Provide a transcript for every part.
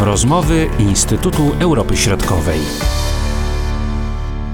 Rozmowy Instytutu Europy Środkowej.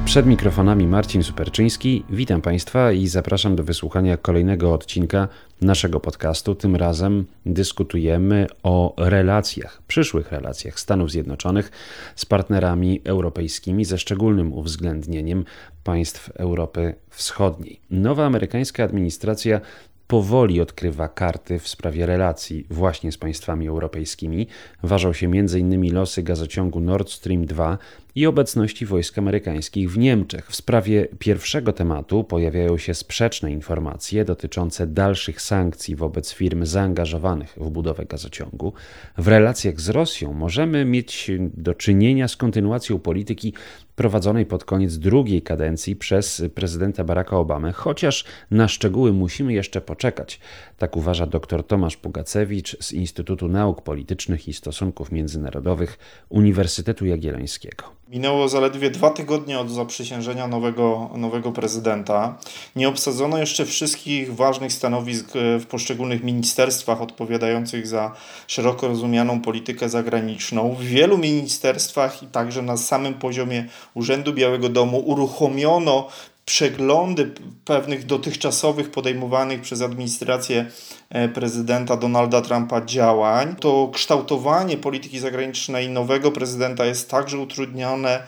Przed mikrofonami Marcin Superczyński. Witam Państwa i zapraszam do wysłuchania kolejnego odcinka naszego podcastu. Tym razem dyskutujemy o relacjach, przyszłych relacjach Stanów Zjednoczonych z partnerami europejskimi, ze szczególnym uwzględnieniem państw Europy Wschodniej. Nowa amerykańska administracja powoli odkrywa karty w sprawie relacji właśnie z państwami europejskimi. Ważą się m.in. losy gazociągu Nord Stream 2 i obecności wojsk amerykańskich w Niemczech. W sprawie pierwszego tematu pojawiają się sprzeczne informacje dotyczące dalszych sankcji wobec firm zaangażowanych w budowę gazociągu. W relacjach z Rosją możemy mieć do czynienia z kontynuacją polityki prowadzonej pod koniec drugiej kadencji przez prezydenta Baracka Obamy, chociaż na szczegóły musimy jeszcze poczekać. Tak uważa dr Tomasz Pugacewicz z Instytutu Nauk Politycznych i Stosunków Międzynarodowych Uniwersytetu Jagiellońskiego. Minęło zaledwie dwa tygodnie od zaprzysiężenia nowego, nowego prezydenta. Nie obsadzono jeszcze wszystkich ważnych stanowisk e, w poszczególnych ministerstwach odpowiadających za szeroko rozumianą politykę zagraniczną. W wielu ministerstwach i także na samym poziomie Urzędu Białego Domu uruchomiono przeglądy pewnych dotychczasowych podejmowanych przez administrację e, prezydenta Donalda Trumpa działań, to kształtowanie polityki zagranicznej nowego prezydenta jest także utrudnione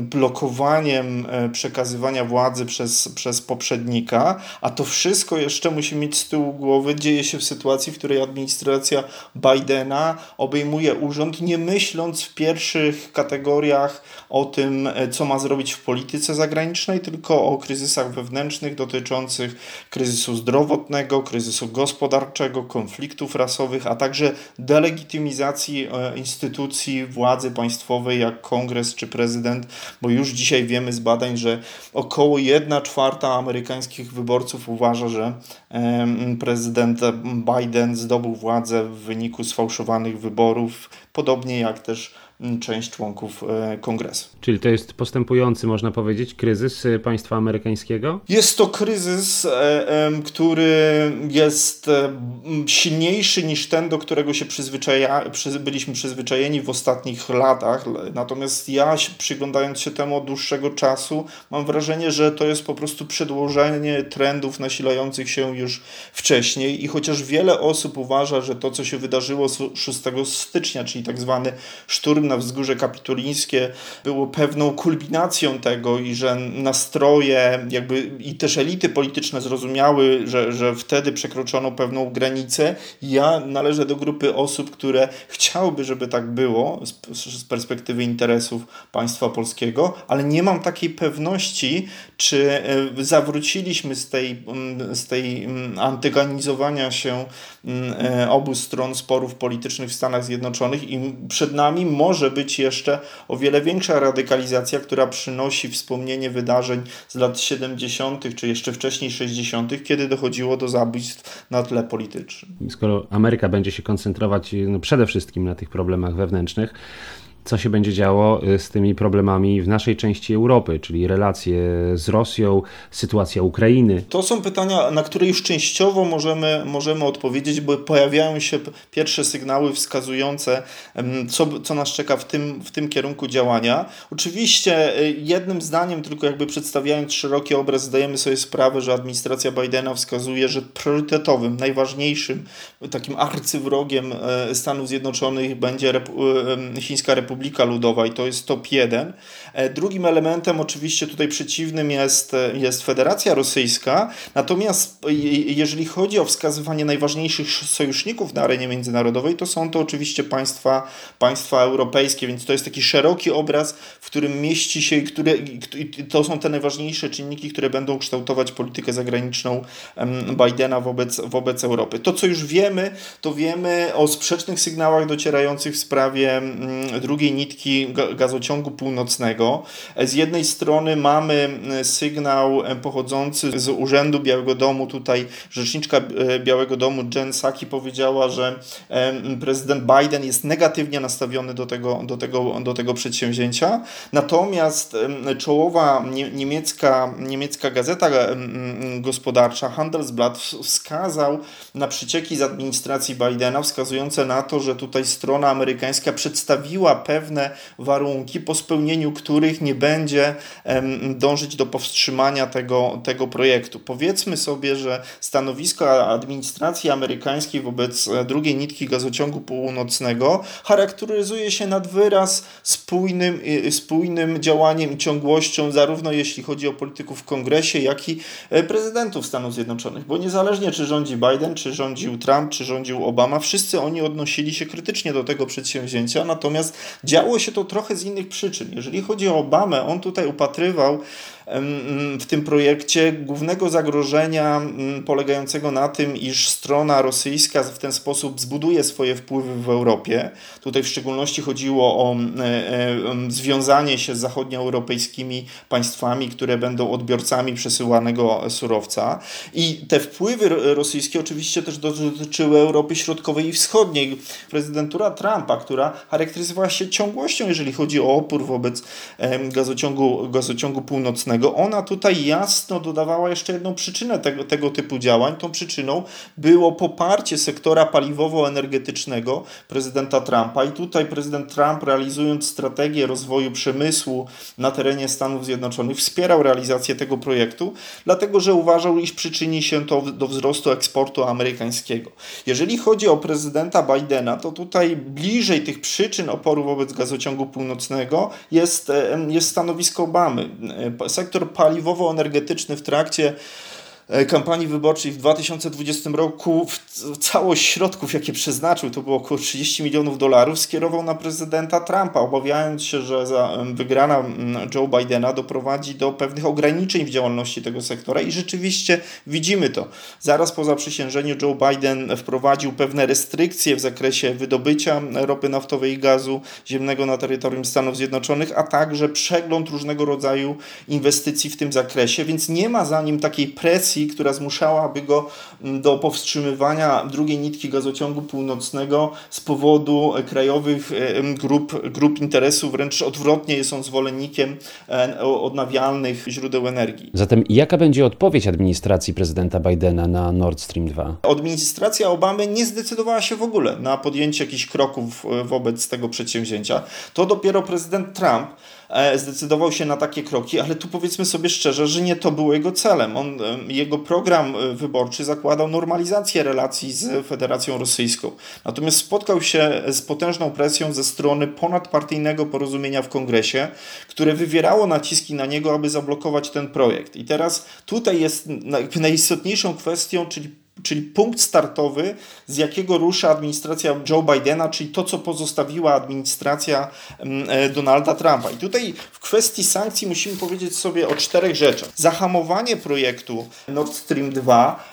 blokowaniem e, przekazywania władzy przez, przez poprzednika, a to wszystko jeszcze musi mieć z tyłu głowy, dzieje się w sytuacji, w której administracja Bidena obejmuje urząd, nie myśląc w pierwszych kategoriach o tym, e, co ma zrobić w polityce zagranicznej, tylko tylko o kryzysach wewnętrznych dotyczących kryzysu zdrowotnego, kryzysu gospodarczego, konfliktów rasowych, a także delegitymizacji e, instytucji władzy państwowej jak kongres czy prezydent, bo już dzisiaj wiemy z badań, że około 1 czwarta amerykańskich wyborców uważa, że prezydent Biden zdobył władzę w wyniku sfałszowanych wyborów, podobnie jak też część członków e, kongresu. Czyli to jest postępujący, można powiedzieć, kryzys e, państwa amerykańskiego? Jest to kryzys, e, który jest silniejszy niż ten, do którego się przyzwyczaja, byliśmy przyzwyczajeni w ostatnich latach. Natomiast ja, przyglądając się temu od dłuższego czasu, mam wrażenie, że to jest po prostu przedłożenie trendów nasilających się już wcześniej. I chociaż wiele osób uważa, że to, co się wydarzyło 6 stycznia, czyli tak zwany szturm na wzgórze kapitolińskie było pewną kulminacją tego i że nastroje jakby i też elity polityczne zrozumiały, że, że wtedy przekroczono pewną granicę. Ja należę do grupy osób, które chciałyby, żeby tak było z, z perspektywy interesów państwa polskiego, ale nie mam takiej pewności, czy e, zawróciliśmy z tej, z tej antygonizowania się e, obu stron sporów politycznych w Stanach Zjednoczonych i przed nami może może być jeszcze o wiele większa radykalizacja, która przynosi wspomnienie wydarzeń z lat 70., czy jeszcze wcześniej 60., kiedy dochodziło do zabójstw na tle politycznym. Skoro Ameryka będzie się koncentrować no, przede wszystkim na tych problemach wewnętrznych, co się będzie działo y, z tymi problemami w naszej części Europy, czyli relacje z Rosją, sytuacja Ukrainy? To są pytania, na które już częściowo możemy, możemy odpowiedzieć, bo pojawiają się pierwsze sygnały wskazujące, co, co nas czeka w tym, w tym kierunku działania. Oczywiście y, jednym zdaniem, tylko jakby przedstawiając szeroki obraz, zdajemy sobie sprawę, że administracja Bidena wskazuje, że priorytetowym, najważniejszym, takim arcywrogiem e, Stanów Zjednoczonych będzie Chińska Republika Republika Ludowa i to jest top 1. E, drugim elementem oczywiście tutaj przeciwnym jest, e, jest Federacja Rosyjska, natomiast jeżeli chodzi o wskazywanie najważniejszych sojuszników na arenie międzynarodowej, to są to oczywiście państwa, państwa europejskie, więc to jest taki szeroki obraz, w którym mieści się, które, to są te najważniejsze czynniki, które będą kształtować politykę zagraniczną Bidena wobec, wobec Europy. To, co już wiemy, to wiemy o sprzecznych sygnałach docierających w sprawie drugiej nitki gazociągu północnego. Z jednej strony mamy sygnał pochodzący z Urzędu Białego Domu. Tutaj rzeczniczka Białego Domu Jen Psaki powiedziała, że prezydent Biden jest negatywnie nastawiony do tego, do tego, do tego przedsięwzięcia. Natomiast czołowa niemiecka, niemiecka gazeta gospodarcza Handelsblatt wskazał na przycieki z administracji Bidena, wskazujące na to, że tutaj strona amerykańska przedstawiła pewne warunki, po spełnieniu których nie będzie dążyć do powstrzymania tego, tego projektu. Powiedzmy sobie, że stanowisko administracji amerykańskiej wobec e, drugiej nitki gazociągu północnego charakteryzuje się nad wyraz spójnym, spójnym działaniem i ciągłością, zarówno jeśli chodzi o polityków w kongresie, jak i e, prezydentów Stanów Zjednoczonych, bo niezależnie czy rządzi Biden, czy rządził Trump, czy rządził Obama, wszyscy oni odnosili się krytycznie do tego przedsięwzięcia, natomiast działo się to trochę z innych przyczyn. Jeżeli chodzi o Obamę, on tutaj upatrywał w tym projekcie głównego zagrożenia polegającego na tym, iż strona rosyjska w ten sposób zbuduje swoje wpływy w Europie. Tutaj w szczególności chodziło o e, e, związanie się z zachodnioeuropejskimi państwami, które będą odbiorcami przesyłanego surowca. I te wpływy rosyjskie oczywiście też dotyczyły Europy Środkowej i Wschodniej. Prezydentura Trumpa, która charakteryzowała się ciągłością, jeżeli chodzi o opór wobec gazociągu, gazociągu północnego, ona tutaj jasno dodawała jeszcze jedną przyczynę tego, tego typu działań. Tą przyczyną było poparcie sektora paliwowo-energetycznego prezydenta Trumpa. I tutaj prezydent Trump, realizując strategię rozwoju przemysłu na terenie Stanów Zjednoczonych, wspierał realizację tego projektu, dlatego że uważał, iż przyczyni się to do wzrostu eksportu amerykańskiego. Jeżeli chodzi o prezydenta Bidena, to tutaj bliżej tych przyczyn oporu wobec gazociągu północnego jest, jest stanowisko Obamy sektor paliwowo-energetyczny w trakcie kampanii wyborczej w 2020 roku całość środków, jakie przeznaczył, to było około 30 milionów dolarów, skierował na prezydenta Trumpa, obawiając się, że wygrana Joe Bidena doprowadzi do pewnych ograniczeń w działalności tego sektora i rzeczywiście widzimy to. Zaraz po zaprzysiężeniu Joe Biden wprowadził pewne restrykcje w zakresie wydobycia ropy naftowej i gazu ziemnego na terytorium Stanów Zjednoczonych, a także przegląd różnego rodzaju inwestycji w tym zakresie, więc nie ma za nim takiej presji, presji, która zmuszałaby go mm, do powstrzymywania drugiej nitki gazociągu północnego z powodu krajowych grup, grup interesu, wręcz odwrotnie jest on zwolennikiem e, odnawialnych źródeł energii. Zatem jaka będzie odpowiedź administracji prezydenta Bidena na Nord Stream 2? Administracja Obamy nie zdecydowała się w ogóle na podjęcie jakichś kroków e, wobec tego przedsięwzięcia. To dopiero prezydent Trump E, zdecydował się na takie kroki, ale tu powiedzmy sobie szczerze, że nie to było jego celem. On, jego program e, wyborczy zakładał normalizację relacji z Federacją Rosyjską. Natomiast spotkał się z potężną presją ze strony ponadpartyjnego porozumienia w kongresie, które wywierało naciski na niego, aby zablokować ten projekt. I teraz tutaj jest najistotniejszą kwestią, czyli czyli punkt startowy, z jakiego rusza administracja Joe Bidena, czyli to, co pozostawiła administracja mm, e, Donalda Trumpa. I tutaj w kwestii sankcji musimy powiedzieć sobie o czterech rzeczach. Zahamowanie projektu Nord Stream 2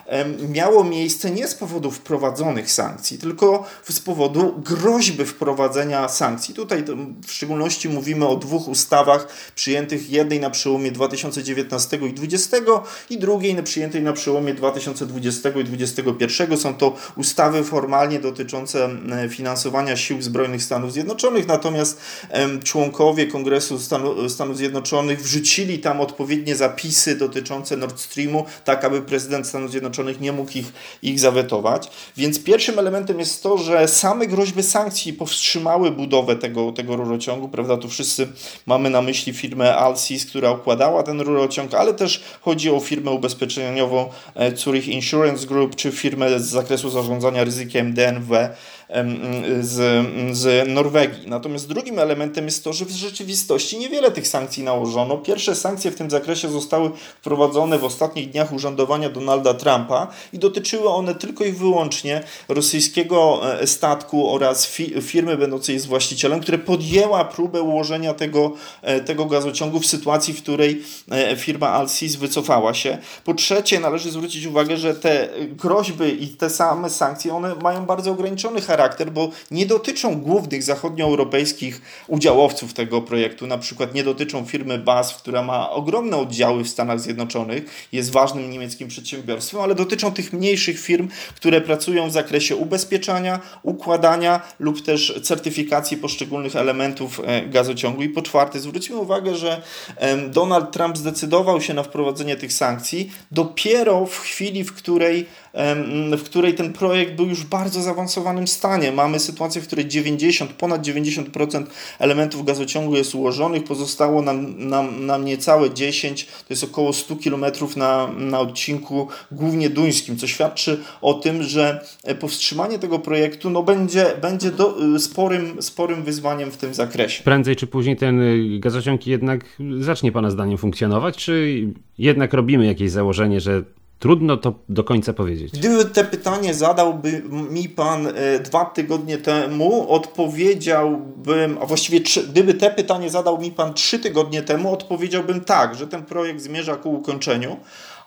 miało miejsce nie z powodu wprowadzonych sankcji, tylko z powodu groźby wprowadzenia sankcji. Tutaj w szczególności mówimy o dwóch ustawach przyjętych, jednej na przełomie 2019 i 2020 i drugiej przyjętej na przełomie 2020 i 2021 2021. Są to ustawy formalnie dotyczące finansowania sił zbrojnych Stanów Zjednoczonych, natomiast członkowie Kongresu Stanów Zjednoczonych wrzucili tam odpowiednie zapisy dotyczące Nord Streamu, tak aby prezydent Stanów Zjednoczonych nie mógł ich, ich zawetować. Więc pierwszym elementem jest to, że same groźby sankcji powstrzymały budowę tego, tego rurociągu, prawda? Tu wszyscy mamy na myśli firmę Alsys, która układała ten rurociąg, ale też chodzi o firmę ubezpieczeniową e, Zurich Insurance Group, czy firmę z zakresu zarządzania ryzykiem DNW z, z Norwegii. Natomiast drugim elementem jest to, że w rzeczywistości niewiele tych sankcji nałożono. Pierwsze sankcje w tym zakresie zostały wprowadzone w ostatnich dniach urzędowania Donalda Trumpa i dotyczyły one tylko i wyłącznie rosyjskiego e, statku oraz fi firmy będącej z właścicielem, które podjęła próbę ułożenia tego, e, tego gazociągu w sytuacji, w której e, firma Alsys wycofała się. Po trzecie, należy zwrócić uwagę, że te groźby i te same sankcje, one mają bardzo ograniczony charakter, bo nie dotyczą głównych zachodnioeuropejskich udziałowców tego projektu, na przykład nie dotyczą firmy BASF, która ma ogromne oddziały w Stanach Zjednoczonych, jest ważnym niemieckim przedsiębiorstwem, ale dotyczą tych mniejszych firm, które pracują w zakresie ubezpieczania, układania lub też certyfikacji poszczególnych elementów e, gazociągu. I po czwarte, zwróćmy uwagę, że Donald Trump zdecydował się na wprowadzenie tych sankcji dopiero w chwili, w której w której ten projekt był już w bardzo zaawansowanym stanie. Mamy sytuację, w której 90, ponad 90% elementów gazociągu jest ułożonych, pozostało nam, nam, nam niecałe 10, to jest około 100 km na, na odcinku głównie duńskim, co świadczy o tym, że e, powstrzymanie tego projektu no, będzie, będzie do, e, sporym, sporym wyzwaniem w tym zakresie. Prędzej czy później ten e, gazociąg jednak zacznie Pana zdaniem funkcjonować, czy jednak robimy jakieś założenie, że Trudno to do końca powiedzieć. Gdyby te pytanie zadałby mi pan e, dwa tygodnie temu, odpowiedziałbym, a właściwie gdyby te pytanie zadał mi pan trzy tygodnie temu, odpowiedziałbym tak, że ten projekt zmierza ku ukończeniu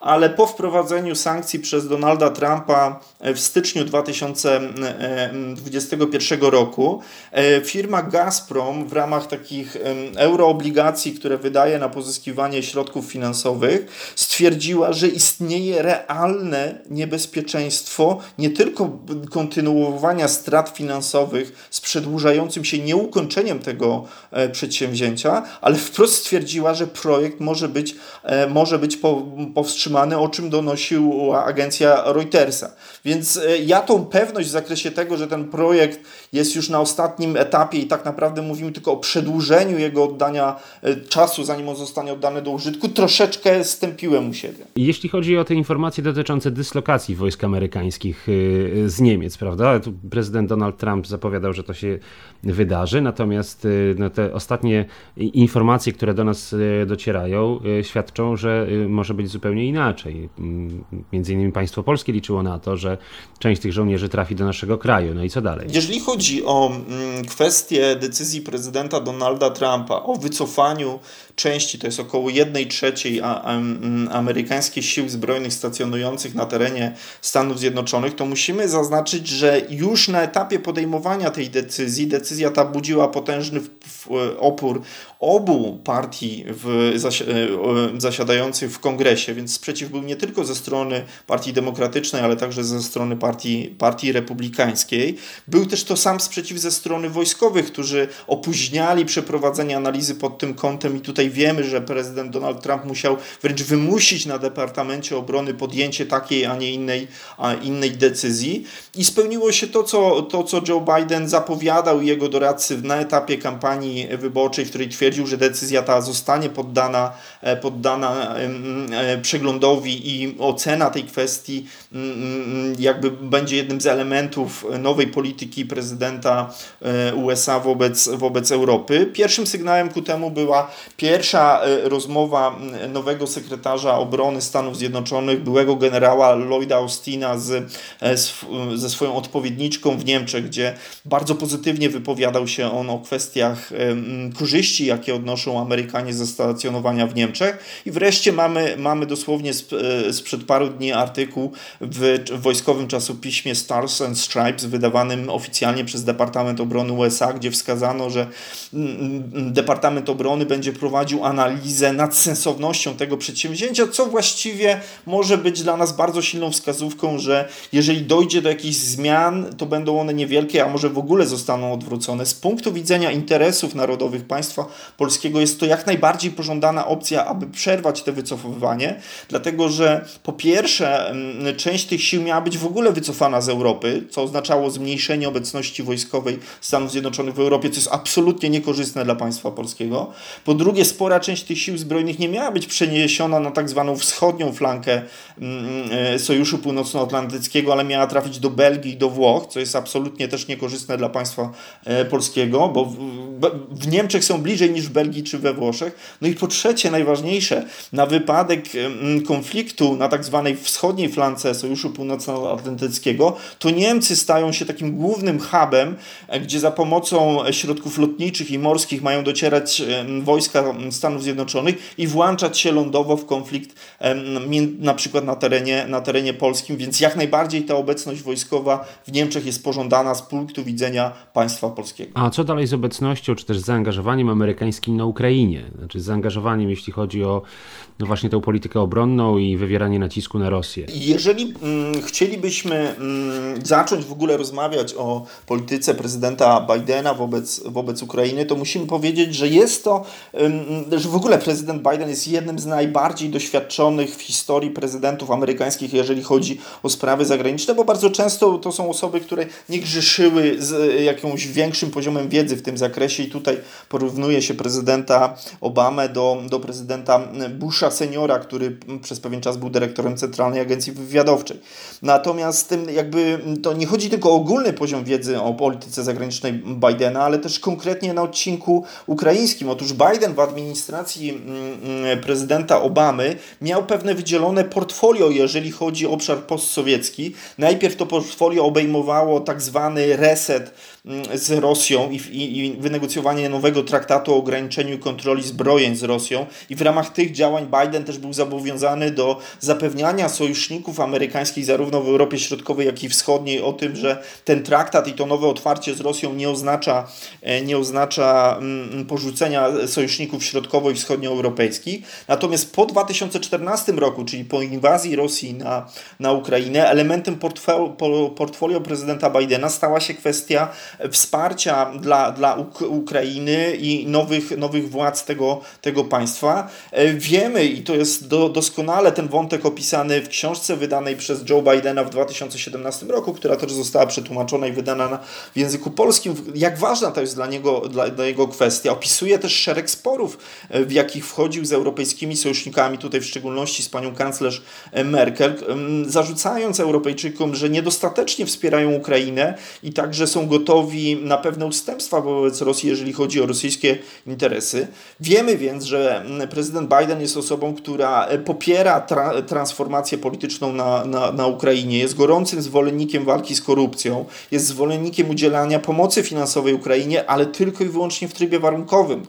ale po wprowadzeniu sankcji przez Donalda Trumpa w styczniu 2021 roku e, firma Gazprom w ramach takich euroobligacji, które wydaje na pozyskiwanie środków finansowych, stwierdziła, że istnieje realne niebezpieczeństwo nie tylko kontynuowania strat finansowych z przedłużającym się nieukończeniem tego e, przedsięwzięcia, ale wprost stwierdziła, że projekt może być, e, może być powstrzymany o czym donosiła agencja Reutersa. Więc e, ja tą pewność w zakresie tego, że ten projekt jest już na ostatnim etapie i tak naprawdę mówimy tylko o przedłużeniu jego oddania e, czasu, zanim on zostanie oddany do użytku, troszeczkę stępiłem u siebie. Jeśli chodzi o te informacje dotyczące dyslokacji wojsk amerykańskich e, z Niemiec, prawda? Prezydent Donald Trump zapowiadał, że to się wydarzy, natomiast no, te ostatnie informacje, które do nas docierają, świadczą, że może być zupełnie inaczej inaczej. Mm, między innymi państwo polskie liczyło na to, że część tych żołnierzy trafi do naszego kraju. No i co dalej? Jeżeli chodzi o mm, kwestię decyzji prezydenta Donalda Trumpa o wycofaniu części, to jest około 1 trzeciej amerykańskich sił zbrojnych stacjonujących na terenie Stanów Zjednoczonych, to musimy zaznaczyć, że już na etapie podejmowania tej decyzji, decyzja ta budziła potężny opór obu partii w e, zasiadających w kongresie, więc sprzeciw był nie tylko ze strony Partii Demokratycznej, ale także ze strony Partii, partii Republikańskiej. Był też to sam sprzeciw ze strony wojskowych, którzy opóźniali przeprowadzenie analizy pod tym kątem i tutaj wiemy, że prezydent Donald Trump musiał wręcz wymusić na Departamencie Obrony podjęcie takiej, a nie innej, a innej decyzji. I spełniło się to co, to, co Joe Biden zapowiadał i jego doradcy na etapie kampanii wyborczej, w której twierdził, że decyzja ta zostanie poddana, e, poddana e, przeglądowi i ocena tej kwestii jakby będzie jednym z elementów nowej polityki prezydenta e, USA wobec, wobec Europy. Pierwszym sygnałem ku temu była pierwsza rozmowa nowego sekretarza obrony Stanów Zjednoczonych, byłego generała Lloyda Austina z, z, ze swoją odpowiedniczką w Niemczech, gdzie bardzo pozytywnie wypowiadał się on o kwestiach korzyści, jakie odnoszą Amerykanie ze stacjonowania w Niemczech. I wreszcie mamy, mamy dosłownie e, sprzed paru dni artykuł w wojskowym czasopiśmie Stars and Stripes, wydawanym oficjalnie przez Departament Obrony USA, gdzie wskazano, że Departament Obrony będzie prowadził analizę nad sensownością tego przedsięwzięcia, co właściwie może być dla nas bardzo silną wskazówką, że jeżeli dojdzie do jakichś zmian, to będą one niewielkie, a może w ogóle zostaną odwrócone. Z punktu widzenia interesów narodowych państwa polskiego jest to jak najbardziej pożądana opcja, aby przerwać te wycofywanie, dlatego że po pierwsze część tych sił miała być w ogóle wycofana z Europy, co oznaczało zmniejszenie obecności wojskowej Stanów Zjednoczonych w Europie, co jest absolutnie niekorzystne dla państwa polskiego. Po drugie, spora część tych sił zbrojnych nie miała być przeniesiona na tak zwaną wschodnią flankę mm, e, Sojuszu Północnoatlantyckiego, ale miała trafić do Belgii i do Włoch, co jest absolutnie też niekorzystne dla państwa e, polskiego, bo w Niemczech są bliżej niż w Belgii czy we Włoszech. No i po trzecie, najważniejsze, na wypadek konfliktu na tak zwanej wschodniej flance Sojuszu Północnoatlantyckiego, to Niemcy stają się takim głównym hubem, e, gdzie za pomocą środków lotniczych i morskich mają docierać wojska Stanów Zjednoczonych i włączać się lądowo w konflikt na przykład na terenie, na terenie polskim, więc jak najbardziej ta obecność wojskowa w Niemczech jest pożądana z punktu widzenia państwa polskiego. A co dalej z obecnością, czy też zaangażowaniem amerykańskim na Ukrainie? Znaczy zaangażowaniem, jeśli chodzi o no właśnie tę politykę obronną i wywieranie nacisku na Rosję. Jeżeli mm, chcielibyśmy mm, zacząć w ogóle rozmawiać o polityce prezydenta Bidena wobec, wobec Ukrainy, to musimy powiedzieć, że jest to, mm, że w ogóle prezydent Biden jest jednym z najbardziej doświadczonych w historii prezydentów amerykańskich, jeżeli chodzi o sprawy zagraniczne, bo bardzo często to są osoby, które nie grzeszyły z jakimś większym poziomem wiedzy w tym zakresie i tutaj porównuje się prezydenta Obamę do, do prezydenta Busha seniora, który przez pewien czas był dyrektorem Centralnej Agencji Wywiadowczej. Natomiast jakby to nie chodzi tylko o ogólny poziom wiedzy o polityce zagranicznej Bidena, ale też konkretnie na odcinku ukraińskim. Otóż Biden w administracji mm, mm, prezydenta Obamy miał pewne wydzielone portfolio, jeżeli chodzi o obszar postsowiecki. Najpierw to portfolio obejmowało tak zwany reset z Rosją i, i, i wynegocjowanie nowego traktatu o ograniczeniu kontroli zbrojeń z Rosją i w ramach tych działań Biden też był zobowiązany do zapewniania sojuszników amerykańskich zarówno w Europie Środkowej, jak i Wschodniej o tym, że ten traktat i to nowe otwarcie z Rosją nie oznacza, e, nie oznacza mm, porzucenia sojuszników środkowo- i wschodnioeuropejskich. Natomiast po 2014 roku, czyli po inwazji Rosji na, na Ukrainę, elementem portfolio, portfolio prezydenta Bidena stała się kwestia wsparcia dla, dla Ukrainy i nowych, nowych władz tego, tego państwa. E, wiemy, i to jest do, doskonale ten wątek opisany w książce wydanej przez Joe Bidena w 2017 roku, która też została przetłumaczona i wydana na, w języku polskim. Jak ważna to jest dla niego, dla, dla jego kwestia. Opisuje też szereg sporów, e, w jakich wchodził z europejskimi sojusznikami, tutaj w szczególności z panią kanclerz e, Merkel, zarzucając Europejczykom, że niedostatecznie wspierają Ukrainę i także są gotowi na pewne ustępstwa wobec Rosji, jeżeli chodzi o rosyjskie interesy. Wiemy więc, że prezydent Biden jest osobą, która e, popiera tra transformację polityczną na, na, na Ukrainie, jest gorącym zwolennikiem walki z korupcją, jest zwolennikiem udzielania pomocy finansowej Ukrainie, ale tylko i wyłącznie w trybie warunkowym.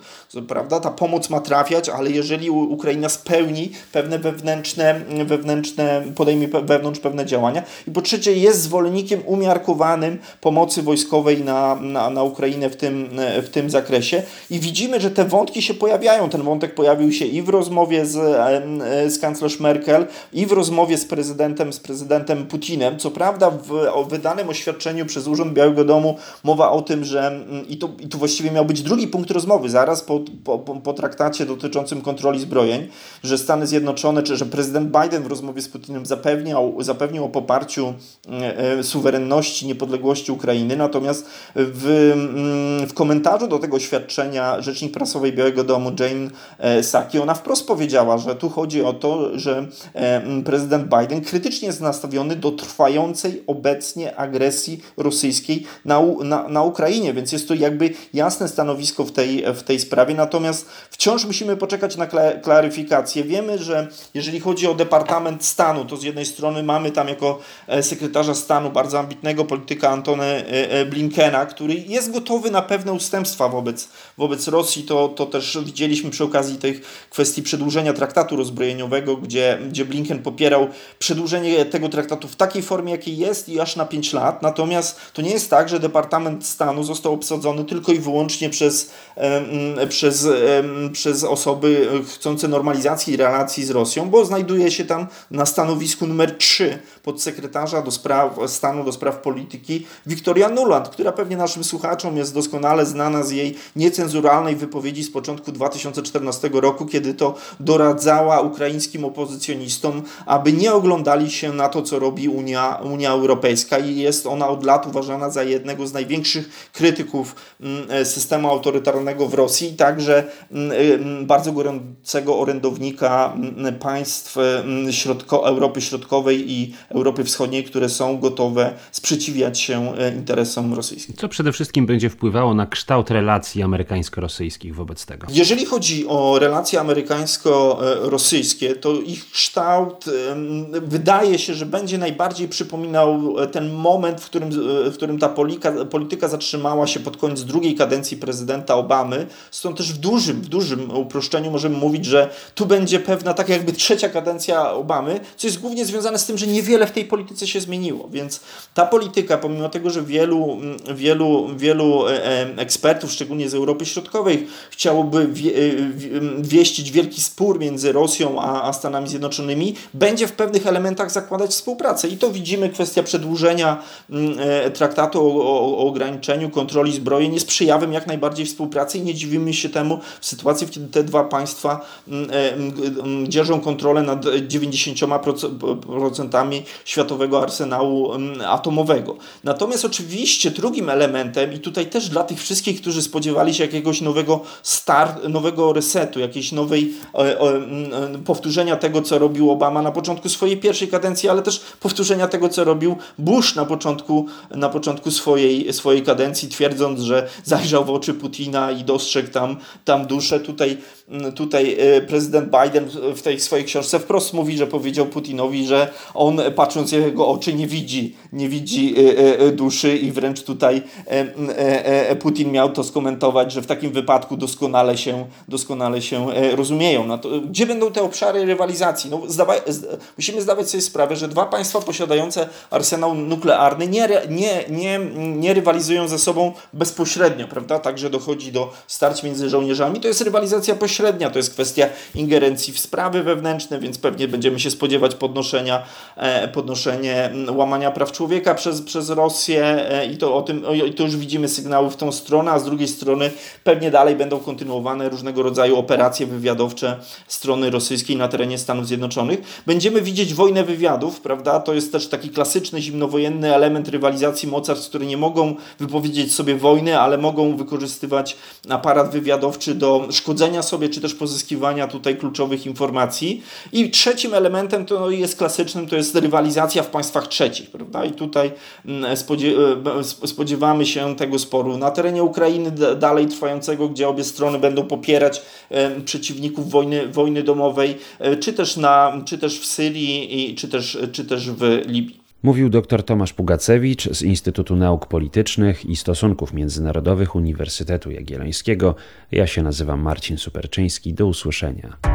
Prawda? Ta pomoc ma trafiać, ale jeżeli Ukraina spełni pewne wewnętrzne, wewnętrzne podejmie wewnątrz pewne działania. I po trzecie, jest zwolennikiem umiarkowanym pomocy wojskowej na, na, na Ukrainę w tym, w tym zakresie. I widzimy, że te wątki się pojawiają. Ten wątek pojawił się i w rozmowie z z, z kanclerz Merkel i w rozmowie z prezydentem, z prezydentem Putinem. Co prawda w wydanym oświadczeniu przez Urząd Białego Domu mowa o tym, że i tu, i tu właściwie miał być drugi punkt rozmowy, zaraz po, po, po traktacie dotyczącym kontroli zbrojeń, że Stany Zjednoczone, czy że prezydent Biden w rozmowie z Putinem zapewniał, zapewnił o poparciu e, e, suwerenności, niepodległości Ukrainy, natomiast w, mm, w komentarzu do tego oświadczenia rzecznik prasowej Białego Domu Jane e, Saki, ona wprost powiedziała, że tu chodzi o to, że e, prezydent Biden krytycznie jest nastawiony do trwającej obecnie agresji rosyjskiej na, na, na Ukrainie, więc jest to jakby jasne stanowisko w tej, w tej sprawie. Natomiast wciąż musimy poczekać na klaryfikację. Wiemy, że jeżeli chodzi o Departament Stanu, to z jednej strony mamy tam jako e, sekretarza stanu bardzo ambitnego polityka Antony e, Blinkena, który jest gotowy na pewne ustępstwa wobec, wobec Rosji. To, to też widzieliśmy przy okazji tych kwestii przedłużenia traktatu rozbrojeniowego, gdzie, gdzie Blinken popierał przedłużenie tego traktatu w takiej formie, jakiej jest i aż na 5 lat. Natomiast to nie jest tak, że Departament Stanu został obsadzony tylko i wyłącznie przez, przez, przez osoby chcące normalizacji relacji z Rosją, bo znajduje się tam na stanowisku numer 3 podsekretarza do spraw, stanu do spraw polityki Wiktoria Nuland, która pewnie naszym słuchaczom jest doskonale znana z jej niecenzuralnej wypowiedzi z początku 2014 roku, kiedy to doradza doradzała ukraińskim opozycjonistom, aby nie oglądali się na to, co robi Unia, Unia Europejska. I jest ona od lat uważana za jednego z największych krytyków mm, e, systemu autorytarnego w Rosji, także mm, e, bardzo gorącego orędownika mm, państw środko, Europy Środkowej i Europy Wschodniej, które są gotowe sprzeciwiać się interesom rosyjskim. Co przede wszystkim będzie wpływało na kształt relacji amerykańsko-rosyjskich wobec tego? Jeżeli chodzi o relacje amerykańsko-rosyjskie, to ich kształt wydaje się, że będzie najbardziej przypominał ten moment, w którym, w którym ta polityka, polityka zatrzymała się pod koniec drugiej kadencji prezydenta Obamy. Stąd też w dużym, w dużym uproszczeniu możemy mówić, że tu będzie pewna tak jakby trzecia kadencja Obamy, co jest głównie związane z tym, że niewiele w tej polityce się zmieniło. Więc ta polityka, pomimo tego, że wielu, wielu, wielu e, e, ekspertów, szczególnie z Europy Środkowej, chciałoby e, wieścić wielki spór między Rosją a, a Stanami Zjednoczonymi, będzie w pewnych elementach zakładać współpracę. I to widzimy kwestia przedłużenia traktatu o, o, o ograniczeniu kontroli zbrojeń jest przejawem jak najbardziej współpracy i nie dziwimy się temu w sytuacji, kiedy te dwa państwa dzierżą kontrolę nad 90% światowego arsenału atomowego. Natomiast oczywiście drugim elementem, i tutaj też dla tych wszystkich, którzy spodziewali się jakiegoś nowego start, nowego resetu, jakiejś nowej e, e, powtórzenia tego, co robił Obama na początku swojej pierwszej kadencji, ale też powtórzenia tego, co robił Bush na początku, na początku swojej, swojej kadencji, twierdząc, że zajrzał w oczy Putina i dostrzegł tam, tam duszę. Tutaj, tutaj e, prezydent Biden w tej swojej książce wprost mówi, że powiedział Putinowi, że on patrząc jego oczy nie widzi, nie widzi duszy i wręcz tutaj Putin miał to skomentować, że w takim wypadku doskonale się, doskonale się rozumieją. No to, gdzie będą te obszary rywalizacji? No, zdawa musimy zdawać sobie sprawę, że dwa państwa posiadające arsenał nuklearny nie, nie, nie, nie rywalizują ze sobą bezpośrednio, prawda? Także dochodzi do starć między żołnierzami. To jest rywalizacja pośrednia, to jest kwestia ingerencji w sprawy wewnętrzne, więc pewnie będziemy się spodziewać podnoszenia, e, podnoszenie łamania praw człowieka przez, przez Rosję e, i to o tym, i to już widzimy sygnały w tą stronę, a z drugiej strony pewnie dalej będą kontynuowane różnego rodzaju operacje wywiadowcze strony rosyjskiej na terenie Stanów Zjednoczonych. Będziemy widzieć wojnę wywiadów, prawda? To jest też taki klasyczny zimnowojenny element rywalizacji mocarstw, które nie mogą wypowiedzieć sobie wojny, ale mogą wykorzystywać aparat wywiadowczy do szkodzenia sobie, czy też pozyskiwania tutaj kluczowych informacji. I trzecim elementem to jest klasycznym, to jest rywalizacja w państwach trzecich, prawda? I tutaj mm, e, spodziewamy się tego sporu na terenie Ukrainy dalej trwającego, gdzie obie strony będą popierać przeciwników wojny, wojny domowej, e, czy też, na, czy też w Syrii, czy też, czy też w Libii. Mówił dr Tomasz Pugacewicz z Instytutu Nauk Politycznych i Stosunków Międzynarodowych Uniwersytetu Jagiellońskiego. Ja się nazywam Marcin Superczyński. Do usłyszenia.